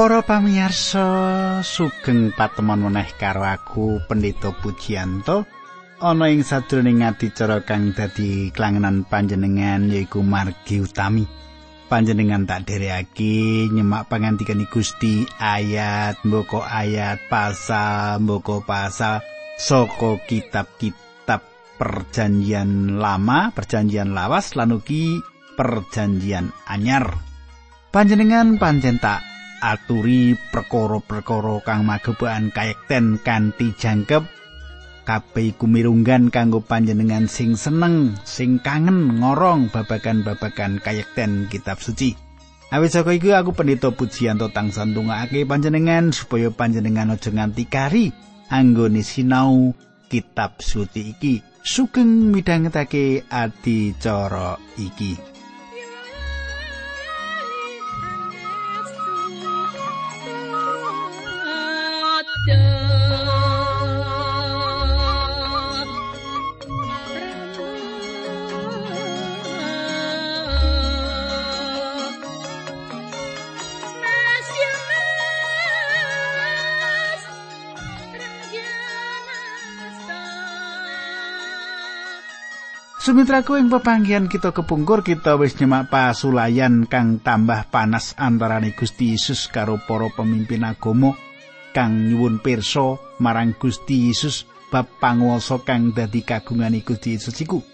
Para pamirsa, sugeng patemon meneh karo aku Pendeta Pujianto ana ing sadroning adicara kang dadi klangenan panjenengan yaiku margi utami. Panjenengan tak dherekake nyemak pangandikan Gusti ayat mboko ayat pasal mboko pasal saka kitab-kitab perjanjian lama, perjanjian lawas lan ugi perjanjian anyar. Panjenengan pancen tak aturi perkara-perkara kang magepan kayekten kanthi jangkep kabeh iku mirunggan kanggo panjenengan sing seneng sing kangen ngorong babagan-babagan kayekten kitab suci. Awit saka iku aku pendeta pujianto tansah ndongaake panjenengan supaya panjenengan aja nganti kari anggone sinau kitab suci iki. Sugeng midhangetake adicara iki Sumitraku ing pepanggihan kita kepungkur kita wis nyemak pasulayan kang tambah panas antarane Gusti Yesus karo para pemimpin agama kang nyuwun pirsa marang Gusti Yesus bab panguwasa kang dadi kagungane Gusti Yesus iku.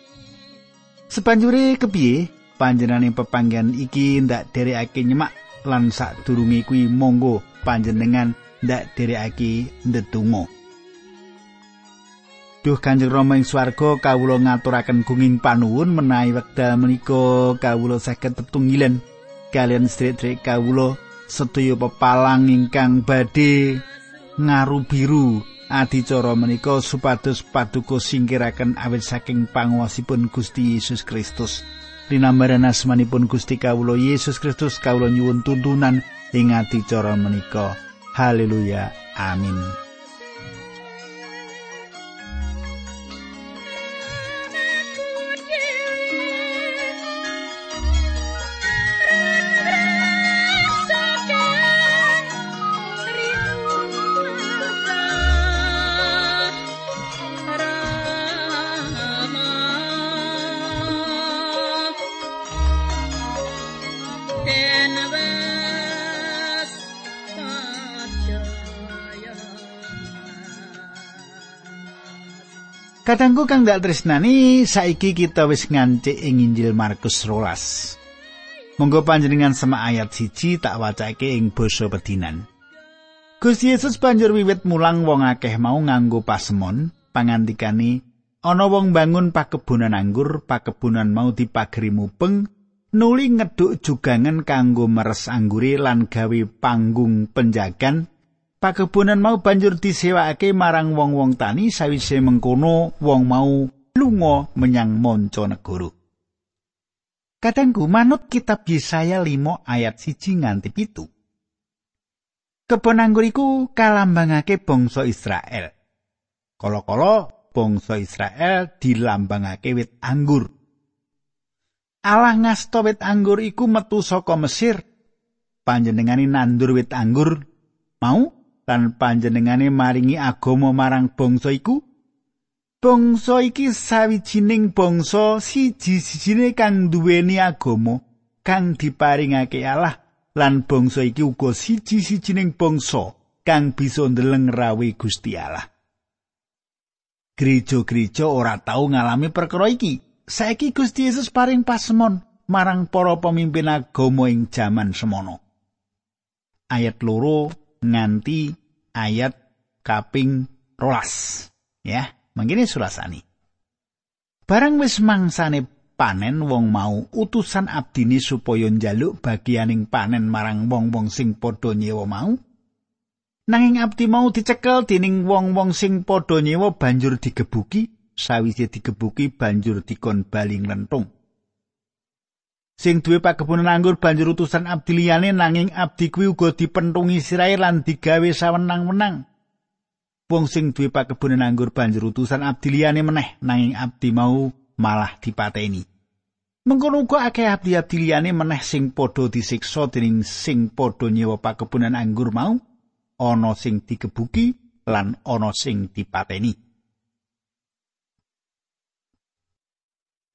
Sepanjure kepiye panjenengan pepanggihan iki ndak derekake nyemak lan sadurunge kuwi monggo panjenengan ndak derekake ndedonga. Duh Kanjeng Rama ing swarga kawula ngaturaken gunging panuwun menawi wekdal menika kawula saged tetunggilan kalian sedherek kawula sedaya pepalang ingkang badhe ngaru biru adicara menika supados paduka singkiraken awit saking panguwasipun Gusti Yesus Kristus. Dinambaran asmanipun Gusti kawula Yesus Kristus kawula nyuwun tuntunan ing adicara menika. Haleluya. Amin. Kadangku kang dak tresnani saiki kita wis ngancik ing Injil Markus 12. Monggo panjenengan sama ayat siji tak wacake ing basa pedinan. Gusti Yesus banjur wiwit mulang wong akeh mau nganggo pasemon, pangandikane ana wong bangun pakebunan anggur, pakebunan mau dipageri mupeng, nuli ngeduk jugangan kanggo meres anggure lan gawe panggung penjagan Pakebunan mau banjur disewakake marang wong-wong tani sawise mengkono wong mau lunga menyang manca negara. Kadangku manut kitab Yesaya 5 ayat 1 nganti pitu. Kebon anggur iku kalambangake bangsa Israel. Kala-kala bangsa Israel dilambangake wit anggur. Allah ngasta wit anggur iku metu saka Mesir. Panjenengane nandur wit anggur mau lan panjenengane maringi agama marang bangsa iku? Bangsa iki sawijining bangsa siji-sijine kang duweni agama kang diparingake Allah. Lan bangsa iki uga siji-sijining bangsa kang bisa ndeleng rawe Gusti Allah. Gereja-gereja ora tau ngalami perkara iki. Saiki Gusti Yesus paring pasemon marang para pemimpin agama ing jaman semono. Ayat loro nganti ayat kaping rolas. Ya mangkene sulasani barang wis mangsane panen wong mau utusan abdini supaya njaluk bagianing panen marang wong-wong sing padha nyewa mau. Nanging abdi mau dicekel dening wong-wong sing padha nyewa banjur digebuki sawise digebuki banjur dikon baling lentung Sing duwe pakebunan anggur banjur utusan abdi liyane nanging abdi kuwi uga dipentungi sirahe lan digawe sawenang-wenang. Wong sing duwe pakebunan anggur banjur utusan abdi liyane meneh nanging abdi mau malah dipateni. Mengkono uga akeh abdi-abdi liyane meneh sing padha disiksa dening sing padha nyewa pakebunan anggur mau, ana sing dikebuki lan ana sing dipateni.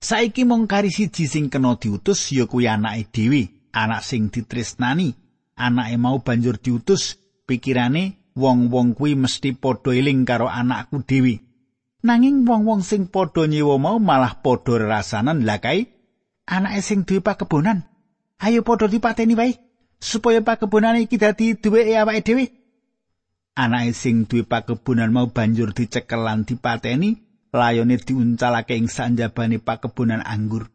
Saiki mung kari siji sing kena diutus ya kuwi anake dhewe, anak sing ditresnani. Anake mau banjur diutus, pikirane wong-wong kuwi mesti padha eling karo anakku dhewe. Nanging wong-wong sing padha nyewa mau malah padha rasanan lakai anake sing duwe pakebonan. Ayo padha dipateni wae supaya pakebonan iki dadi duweke awake dhewe. Anake sing duwe pakebonan mau banjur dicekel lan dipateni, layone diuncalake ing sanjabane pakebonan anggur.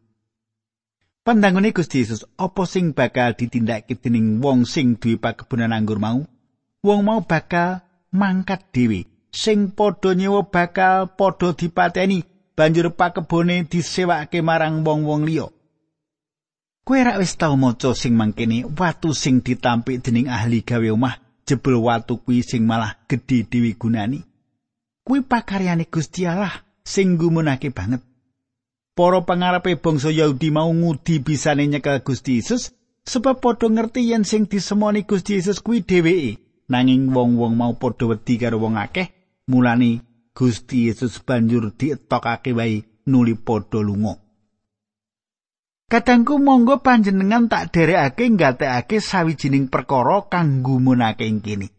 Pandangane Gusti Yesus, apa sing bakal ditindakake dening wong sing duwe pakebonan anggur mau? Wong mau bakal mangkat dhewe. Sing padha nyewa bakal padha dipateni, banjur pakebone disewake marang wong-wong liya. Kowe rak wis tau maca sing mangkene watu sing ditampik dening ahli gawe omah jebul watu kuwi sing malah gedhe dewi gunani. Kuwi pakaryane Gusti Allah sing gumunake banget. Para pangarepe bangsa Yahudi mau ngudi bisane nyekel Gusti Yesus sebab padha ngerti yen sing disemoni Gusti Yesus kuwi dheweke. Nanging wong-wong mau padha wedi karo wong akeh, mulane Gusti Yesus banjur dietokake wae nuli padha lunga. Kadangku monggo panjenengan tak derekake nggatekake sawijining perkara kang gumunake ing kene.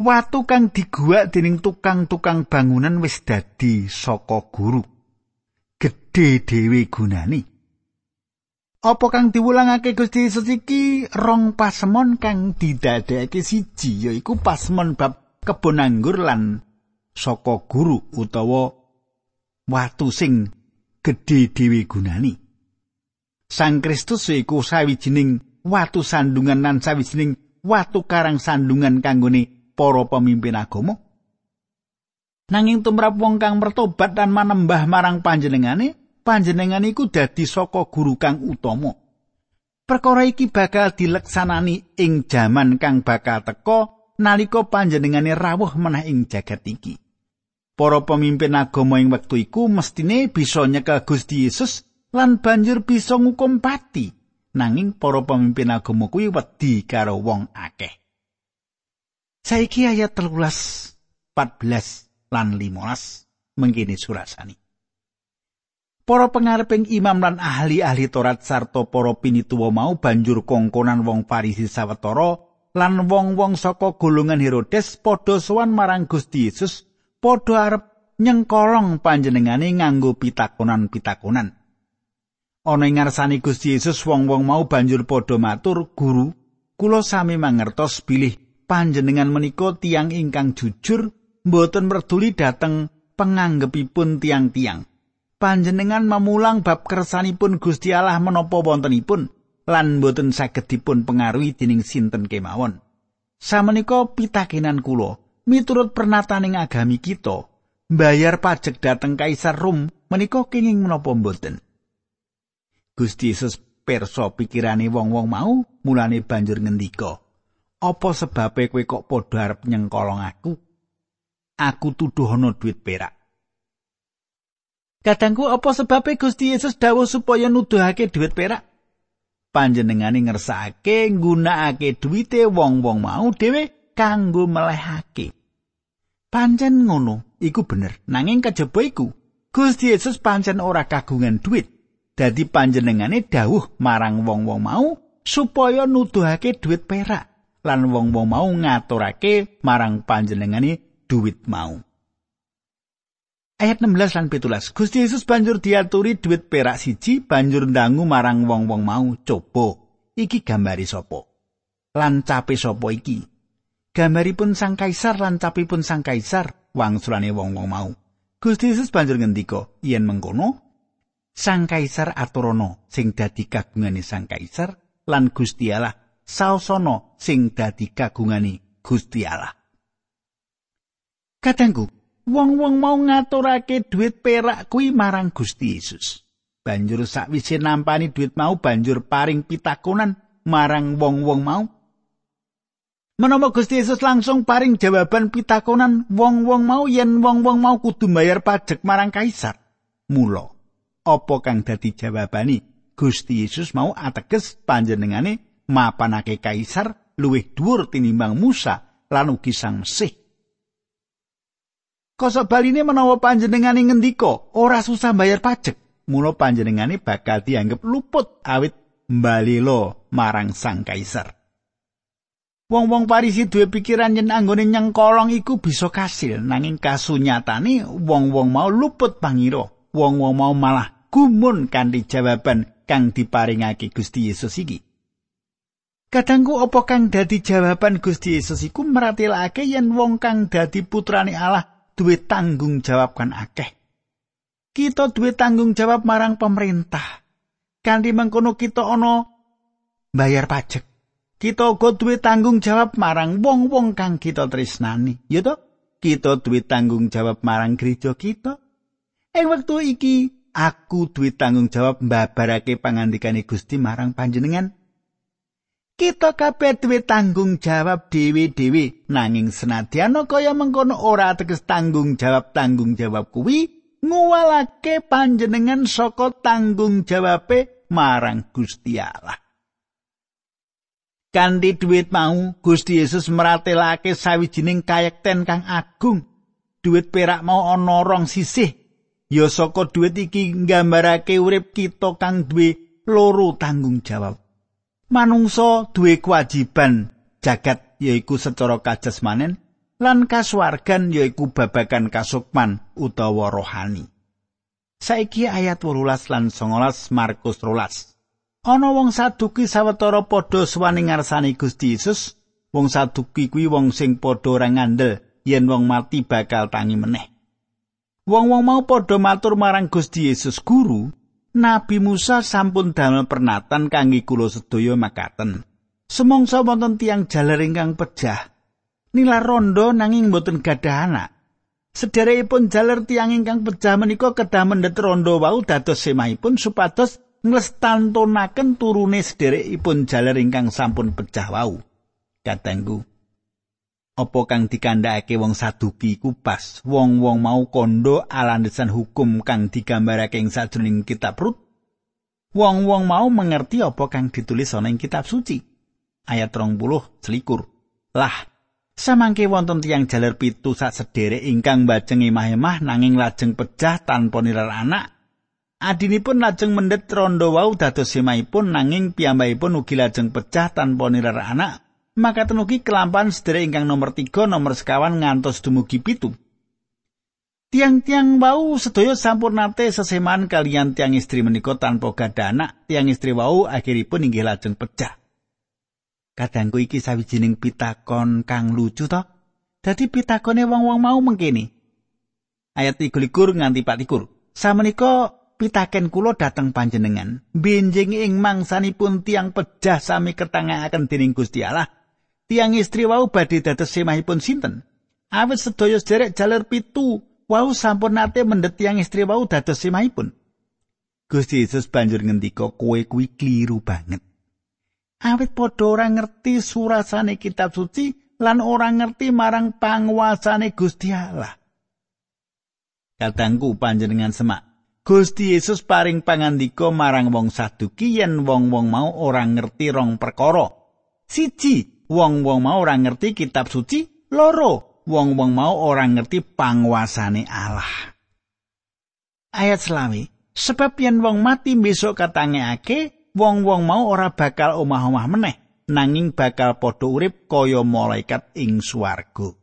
Watu kang diguwak dening tukang-tukang bangunan wis dadi saka guru. Gedhe dhewe gunani. Apa kang diwulangake Gusti Yesus iki rong pasemon kang didadekake siji yaiku pasemon bab kebon anggur lan saka guru utawa watu sing gedhe dhewe gunani. Sang Kristus iku sawijining watu sandungan lan sawijining watu karang sandungan kanggone para pemimpin agama. Nanging tumrap wong kang mertobat dan manembah marang panjenengane, panjenengan iku dadi saka guru kang utama. Perkara iki bakal dileksanani ing jaman kang bakal teka nalika panjenengane rawuh meneh ing jagat iki. Para pemimpin agama ing wektu iku mestine bisa nyekel Gusti Yesus lan banjur bisa ngukum pati nanging para pemimpin agama kuwi wedi karo wong akeh saiki ayat 13 14 lan 15 mengkini surasani Para pengareping imam lan ahli-ahli Torat sarta para pinituwa mau banjur kongkonan wong Farisi sawetara lan wong-wong saka golongan Herodes padha sowan marang Gusti Yesus padha arep nyengkolong panjenengane nganggo pitakonan-pitakonan. ana ing ngarsane Gusti Yesus wong-wong mau banjur padha matur, "Guru, kula sami mangertos bilih panjenengan menika tiang ingkang jujur, mboten merduli dhateng penganggepipun tiang-tiang. Panjenengan mamulang bab kersanipun Gusti Allah menapa wontenipun lan mboten saged dipun pengaruhi dening sinten kemawon. Samenika pitakenan kula, miturut pernataning agami kita, mbayar pajak dhateng Kaisar Rom menika kenging menapa mboten?" Gusti Yesus perso pikirane wong-wong mau, mulane banjur ngendika, "Apa sebabe kowe kok padha arep nyengkolong aku? Aku tuduh ana duit perak." Kadangku apa sebabe Gusti Yesus dawuh supaya nuduhake duit perak? Panjenengane ngersakake nggunakake duwite wong-wong mau dhewe kanggo melehake. Pancen ngono, iku bener. Nanging kejaba iku, Gusti Yesus pancen ora kagungan duit. dadi panjenengane dawuh marang wong-wong mau supaya nuduhake dhuwit perak lan wong-wong mau ngaturake marang panjenengane dhuwit mau. Ayat 16 lan 17. Gusti Yesus banjur diaturi dhuwit perak siji banjur ndangu marang wong-wong mau, "Coba, iki gambari sapa? Lan cape sapa iki?" Gambaripun Sang Kaisar lan capipun Sang Kaisar, wangsulane wong-wong mau. Gusti Yesus banjur ngendika, "Yen mengkono, Sang Kaisar Aturono sing dadi kagungane Sang Kaisar lan Gusti Allah saosana sing dadi kagungane Gusti Allah. Katengku, wong-wong mau ngaturake dhuwit perak kuwi marang Gusti Yesus. Banjur sakwise nampani dhuwit mau banjur paring pitakonan marang wong-wong mau. Menawa Gusti Yesus langsung paring jawaban pitakonan wong-wong mau yen wong-wong mau kudu bayar pajak marang kaisar. Mula apa kang dadi jawabani Gusti Yesus mau ateges panjenengane mapanake kaisar luwih dhuwur tinimbang Musa lan ugi Sang Mesih. Kosok baline menawa panjenengane ngendika ora susah bayar pajak, mula panjenengane bakal dianggep luput awit mbalilo marang Sang Kaisar. Wong-wong Parisi duwe pikiran yen anggone nyengkolong iku bisa kasil, nanging kasunyatane wong-wong mau luput pangira. Wong-wong mau malah gumun kanthi jawaban kang diparingake Gusti Yesus iki. Kadangku apa kang dadi jawaban Gusti Yesus iku meratelake yen wong kang dadi putrane Allah duwe tanggung jawab kan akeh. Kita duwe tanggung jawab marang pemerintah. Kanthi mengkono kita ana bayar pajak. kita uga duwe tanggung jawab marang wong-wong kang kita tresnani ya to kita duwe tanggung jawab marang gereja kita ing wektu iki aku duwe tanggung jawab mbabarake pangandikane Gusti marang panjenengan kita kabeh duwe tanggung jawab dhewe-dhewe nanging senadyan kaya mengkono ora teges tanggung jawab tanggung jawab kuwi nguwalake panjenengan saka tanggung jawabe marang Gusti Allah Kanthi dhuwit mau Gusti Yesus meratelake sawijining kayekten kang agung. Dhuwit perak mau ana rong sisih. Ya saka dhuwit iki nggambarake urip kita kang duwe loro tanggung jawab. Manungsa duwe kewajiban jagat yaiku secara kajasmanen lan kasuwargan yaiku babagan kasukman utawa rohani. Saiki ayat 18 lan 19 Markus 12. Ana wong saduki sawetara padha suwani ngarsani Gusti Yesus. Wong saduki kuwi wong sing padha ora ngandel yen wong mati bakal tangi meneh. Wong-wong mau padha matur marang Gusti Yesus guru, Nabi Musa sampun damel pernatan kangge kula sedaya makaten. Semongso wonten tiang jaler ingkang pejah. Nila rondo nanging boten gadah anak. Sederekipun jaler tiang ingkang pejah menika kedah mendhet rondo wau dados semahipun supados nglestantunaken turune sederekipun jaler ingkang sampun pecah wau. Katenggu. Apa kang dikandhakake wong saduki iku pas wong-wong mau kondo alandesan hukum kang digambarake ing sajroning kitab Rut. Wong-wong mau mengerti apa kang ditulis ana ing kitab suci. Ayat 20 selikur. Lah, samangke wonten tiang jaler pitu sak sederek ingkang bajeng emah-emah nanging lajeng pecah tanpa nirar anak Adinipun lajeng mendhet rondo wau dados semaipun nanging piyambakipun ugi lajeng pecah tanpa nirar anak. Maka tenugi kelampan sedherek ingkang nomor tiga nomor sekawan ngantos dumugi pitu. Tiang-tiang wau sedaya sampun nate seseman kalian tiang istri menika tanpa gadah. Tiang istri wau akhiripun inggih lajeng pecah. Kadangku iki sawijining pitakon kang lucu to. Dadi pitakone wong-wong mau mengkene. Ayat 23 nganti 24. Samenika pitaken kula dateng panjenengan benjing ing mangsanipun tiang pejah sami ketangaken dening Gusti Allah tiang istri wau badhe dados semahipun sinten? Awit sedaya sederek jaler pitu wau sampun nate mendhet tiang istri wau dados semahipun Gusti Yesus banjur ngendika kowe kuwi kliru banget. Awit padha ora ngerti surasane kitab suci lan ora ngerti marang panguasane Gusti Allah. Katangku panjenengan semak Gusti Yesus paring pangandika marang wong saduki yen wong-wong mau ora ngerti rong perkara. Siji, wong-wong mau ora ngerti kitab suci, loro, wong-wong mau ora ngerti panguasane Allah. Ayat selawi, sebab yen wong mati besok katangekake, wong-wong mau ora bakal omah-omah meneh, nanging bakal padha urip kaya malaikat ing swarga.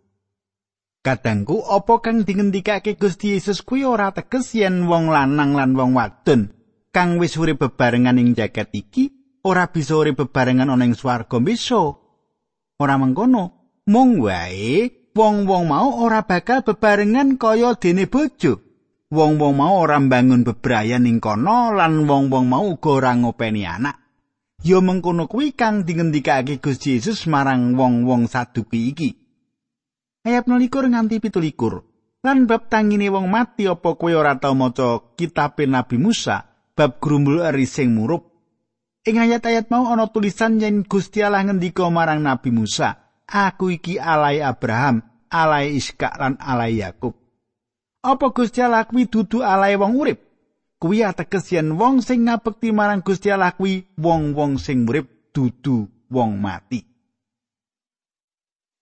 Kadangku apa kang dingendikake Gusti Yesus kuwi ora teges yen wong lanang lan wong wadon kang wis urip bebarengan ing jagat iki ora bisa urip bebarengan ana ing swarga bisa. Ora mengkono, mung wae wong-wong mau ora bakal bebarengan kaya dene bojo. Wong-wong mau ora mbangun bebrayan ing kono lan wong-wong mau uga ora ngopeni anak. Ya mengkono kuwi kang dingendikake Gusti Yesus marang wong-wong saduki iki. ayat 21 nganti 17. Lan bab tangine wong mati apa kowe ora tau maca kitab Nabi Musa bab grumbul eri sing murup. Ing ayat-ayat mau ana tulisan yen Gusti Allah ngendika marang Nabi Musa, "Aku iki alai Abraham, alai Iskak lan alai Yakub." Apa Gusti Allah kuwi dudu alai wong urip? kuwi ateges yen wong sing ngabekti marang Gusti Allah kuwi wong-wong sing urip dudu wong mati.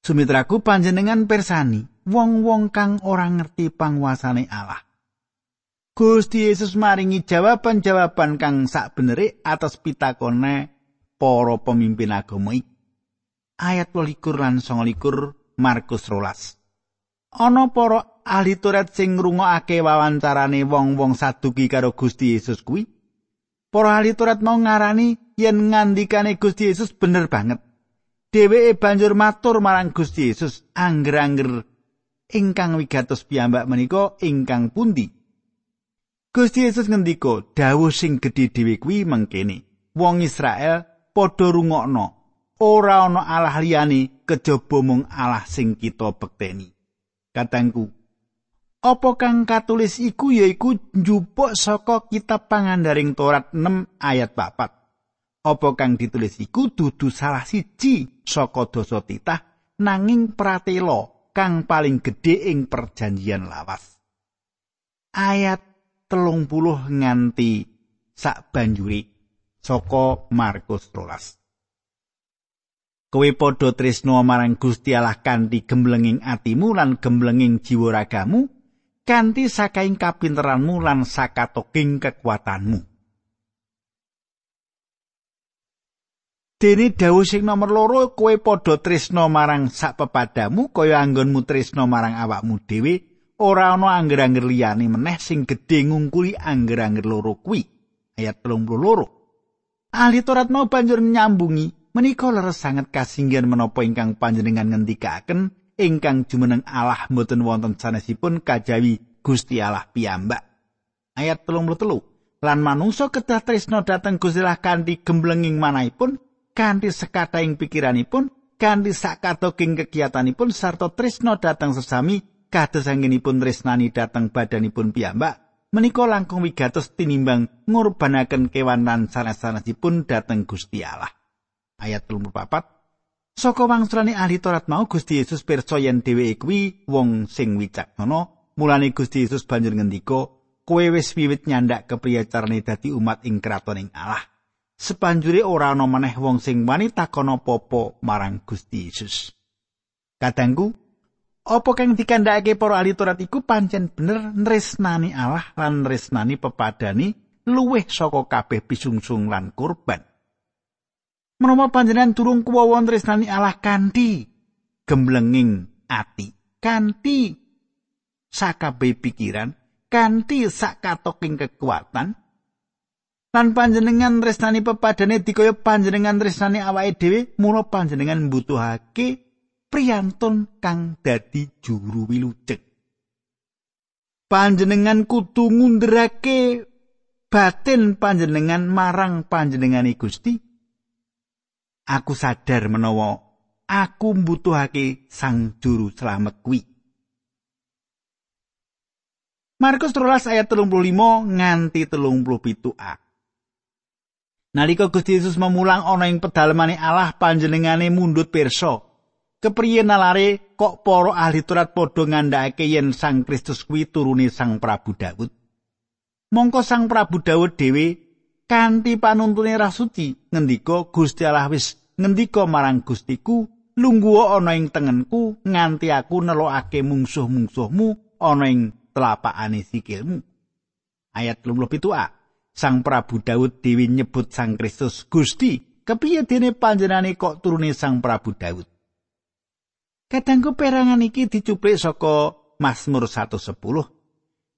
Sumitraku panjenengan persani wong-wong kang ora ngerti panguasane Allah. Gusti Yesus maringi jawaban-jawaban kang sak benere atas pitakone para pemimpin agama iki. Ayat 12 lan 29 Markus rolas. Ana para ahli Taurat sing ngrungokake wawancarane wong-wong saduki karo Gusti Yesus kuwi. Para ahli Taurat mau ngarani yen ngandikane Gusti Yesus bener banget. Dheweke banjur matur marang Gusti Yesus, "Angger-angger ingkang wigatos piyambak menika ingkang pundi?" Gusti Yesus ngendika, "Dawuh sing gedhe dhewe kuwi mengkene. Wong Israel padha rungokno, ora ana Allah liyane kejaba mung Allah sing kita bekteni." Katangku, apa kang katulis iku yaiku njupuk saka kitab pangandaring Torat 6 ayat 4. Apa kang ditulis iku dudu salah siji saka dosa titah nanging pratela kang paling gedhe ing perjanjian lawas. Ayat telung puluh nganti sak banjuri saka Markus rolas. Kowe padha tresno marang Gusti Allah kanthi gemblenging atimu lan gemblenging jiwa ragamu kanthi sakaing kapinteranmu lan sakatoking kekuatanmu. Dene dawuh sing nomor loro kowe padha tresno marang sak pepadamu kaya anggonmu tresno marang awakmu dhewe ora ana angger-angger liyane meneh sing gedhe ngungkuli angger-angger loro kuwi ayat 32 ahli Torat mau banjur nyambungi menika leres sanget kasinggihan menapa ingkang panjenengan ngendikaken ingkang jumeneng Allah mboten wonten sanesipun kajawi Gusti Allah piyambak. Ayat 33 lan manungsa kedah tresno dhateng Gusti Allah kanthi gemblenging manahipun kanthi sekataing pikiranipun kanthi sakatoking kegiatanipun sarta tresno dhateng sesami kados anggenipun tresnani dhateng badanipun piyambak menika langkung wigatos tinimbang ngurbanaken kewan lan sanes-sanesipun dhateng Gusti Allah. Ayat 34 Saka wangsulane ahli Taurat mau Gusti Yesus pirsa yen dheweke kuwi wong sing wicaksana, mulane Gusti Yesus banjur ngendika, "Kowe wis wiwit nyandak kepriye carane dadi umat ing kratoning Allah." Sepanjure ora ana maneh wong sing wani takon apa-apa marang Gusti Yesus. Kadangku, Apa kang dikandhakake para ahli Taurat iku pancen bener nresnani Allah lan nresnani pepadani luwih saka kabeh pisungsung lan kurban. Menapa panjenengan durung kuwawon nresnani Allah kanthi gemblenging ati, kanthi sakabeh pikiran, kanthi sakatoking kekuatan, lan panjenengan nresnani pepadane dikaya panjenengan nresnani awake dhewe, mula panjenengan mbutuhake priyantun kang dadi juru wilujeng. Panjenengan kudu ngunderake batin panjenengan marang panjenengane Gusti. Aku sadar menawa aku mbutuhake sang juru slamet kuwi. Markus 13 ayat 35 nganti 37a. Nalika Gusti Yesus memulang ana ing pedalemane Allah panjenengane mundut pirsa kepriye nalare kok para ahli Taurat padha ngandhakake yen Sang Kristus kuwi turune Sang Prabu Daud. Mongko Sang Prabu Daud dhewe kanthi panuntune Roh Suci ngendika Gusti Allah wis ngendika marang Gustiku, lungguh ana ing tengenku nganti aku nelokake mungsuh-mungsuhmu ana ing telapakane sikilmu. Ayat 27a. Sang Prabu Daud dhewe nyebut Sang Kristus Gusti. Kepiye dene panjenengane kok turune Sang Prabu Daud? Kadangku perangan iki dicuplik saka Mazmur 110.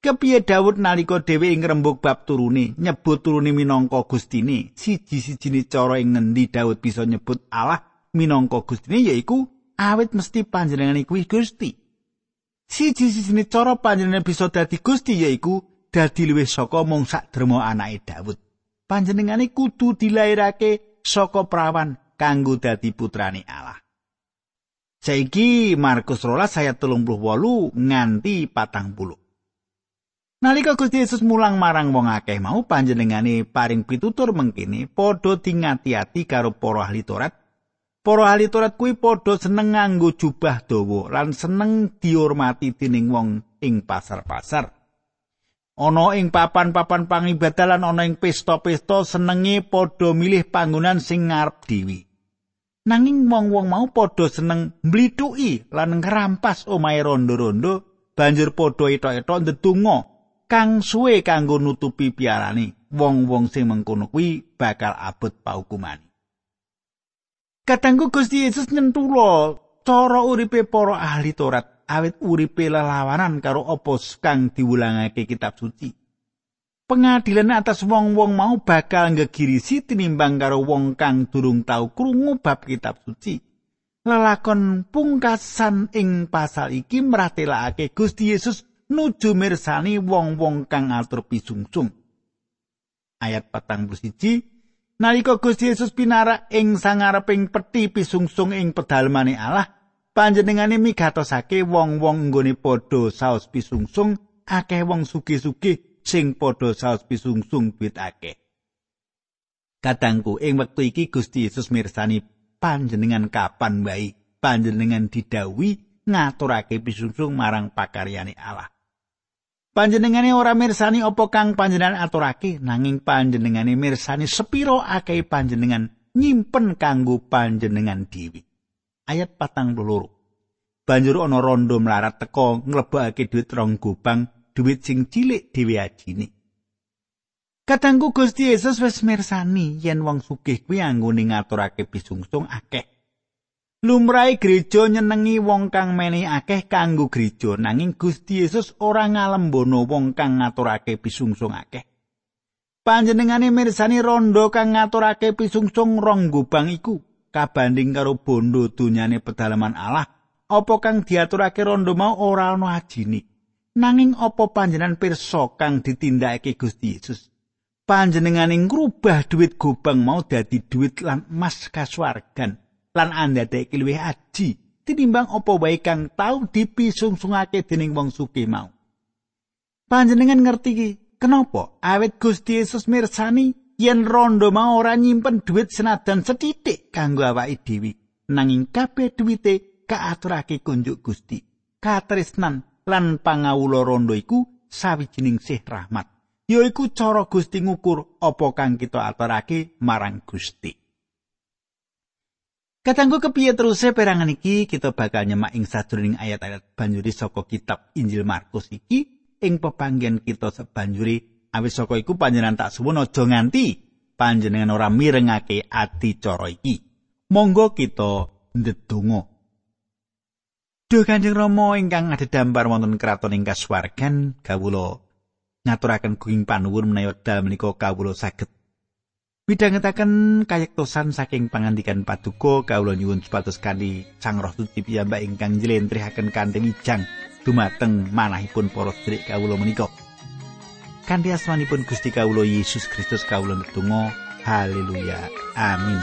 Kepiye Daud nalika dhewe ing rembug bab turune nyebut turune minangka gustine, siji-sijine cara ing ngendi Daud bisa nyebut Allah minangka gustine yaiku awit mesti panjenengane kuwi Gusti. Siji-sijine cara panjenengan bisa dadi Gusti yaiku dadi luwih saka mung sakderma anake Daud. Panjenengane kudu dilairake saka prawan kanggo dadi putrane Allah. Saiki Markus 12 ayat 38 nganti 40. Nalika Gusti Yesus mulang marang wong akeh mau panjenengane paring pitutur mengkini padha dingati-ati karo para ahli Taurat. Para ahli Taurat kuwi padha seneng nganggo jubah dawa lan seneng dihormati dening wong ing pasar-pasar. ana ing papan-papan pangibadahan ana ing pesta-pesta senenge padha milih panggonan sing ngarep dhewe. Nanging wong-wong mau padha seneng mblithuki lan ngrampas omahe rondo-rondo, banjur padha etok-etok ndedonga kang suwe kanggo nutupi piarane. Wong-wong sing mengkono kuwi bakal abot paukumane. Katanggu Gusti Yesus nyentula cara uripe para ahli Taurat awit uripe lelawanan karo apa kang diwulangake kitab suci. Pengadilan atas wong-wong mau bakal ngegirisi tinimbang karo wong kang durung tau krungu bab kitab suci. Lelakon pungkasan ing pasal iki meratelakake Gusti Yesus nuju mirsani wong-wong kang atur pisungsung. Ayat patang siji Nalika Gusti Yesus pinara ing sangareping peti pisungsung ing pedalemane Allah, panjenengane migatosake wong-wong nggone padha saos pisungsung akeh wong sugih-sugih sing padha saos pisungsung duit akeh Kadangku ing wektu iki Gusti Yesus mirsani panjenengan kapan wae panjenengan didawi ngaturake pisungsung marang pakaryane Allah. Panjenengane ora mirsani apa kang panjenengan aturake nanging panjenengane mirsani sepiro akeh panjenengan nyimpen kanggo panjenengan dhewe. Ayat patang peluru. Banjur ana rondo melarat teko nglebokake duit rong gobang, duit sing cilik dhewe ajine. Katanggu Gusti Yesus wis mirsani yen wong sugih kuwi anggone ngaturake pisungsung akeh. Lumrahe gereja nyenengi wong kang menehi akeh kanggo gereja nanging Gusti Yesus ora ngalembono wong kang ngaturake pisungsung akeh. Panjenengane mirsani rondo kang ngaturake pisungsung rong gobang iku kabanding karo bondo dunyane pedalaman Allah apa kang diaturake rondo mau ora ana ajine nanging apa panjenengan pirsa kang ditindakake Gusti Yesus? Panjenengane ngrubah duit gobang mau dadi duit lan emas kasuwargan lan andadeke luwih aji tinimbang apa wae kang tau dipisungsungake dening wong sugih mau. Panjenengan ngerti ki kenapa awet Gusti Yesus mirsani yen rondo mau ora nyimpen duit senadan setitik kanggo awake dhewe nanging kabeh duwite kaaturake kunjuk Gusti katresnan lan pangawula rondo iku sawijining sih rahmat yaiku cara Gusti ngukur apa kang kita aturake marang Gusti. Katanggu kepiye teruse perangan iki kita bakal nyemak ing sajroning ayat-ayat banjuri saka kitab Injil Markus iki. Ing pepanggen kita sebanjuri awis saka iku panjenengan tak suwun aja nganti panjenengan ora mirengake ati cara iki. Monggo kita ndedonga Duh Kanjeng Rama ingkang adhedhampar wonten kraton ing kasuwargan kawula ngaturaken gunging panuwun menawi dal menika kawula saged midhangetaken kayektosan saking pangandikan paduka kawula nyuwun supados kanthi Sang Roh Suci piyambak ingkang njlentrihaken kanthi wijang dumateng manahipun para sedherek kawula menika. Kanthi asmanipun Gusti kawula Yesus Kristus kawula netunggal haleluya. Amin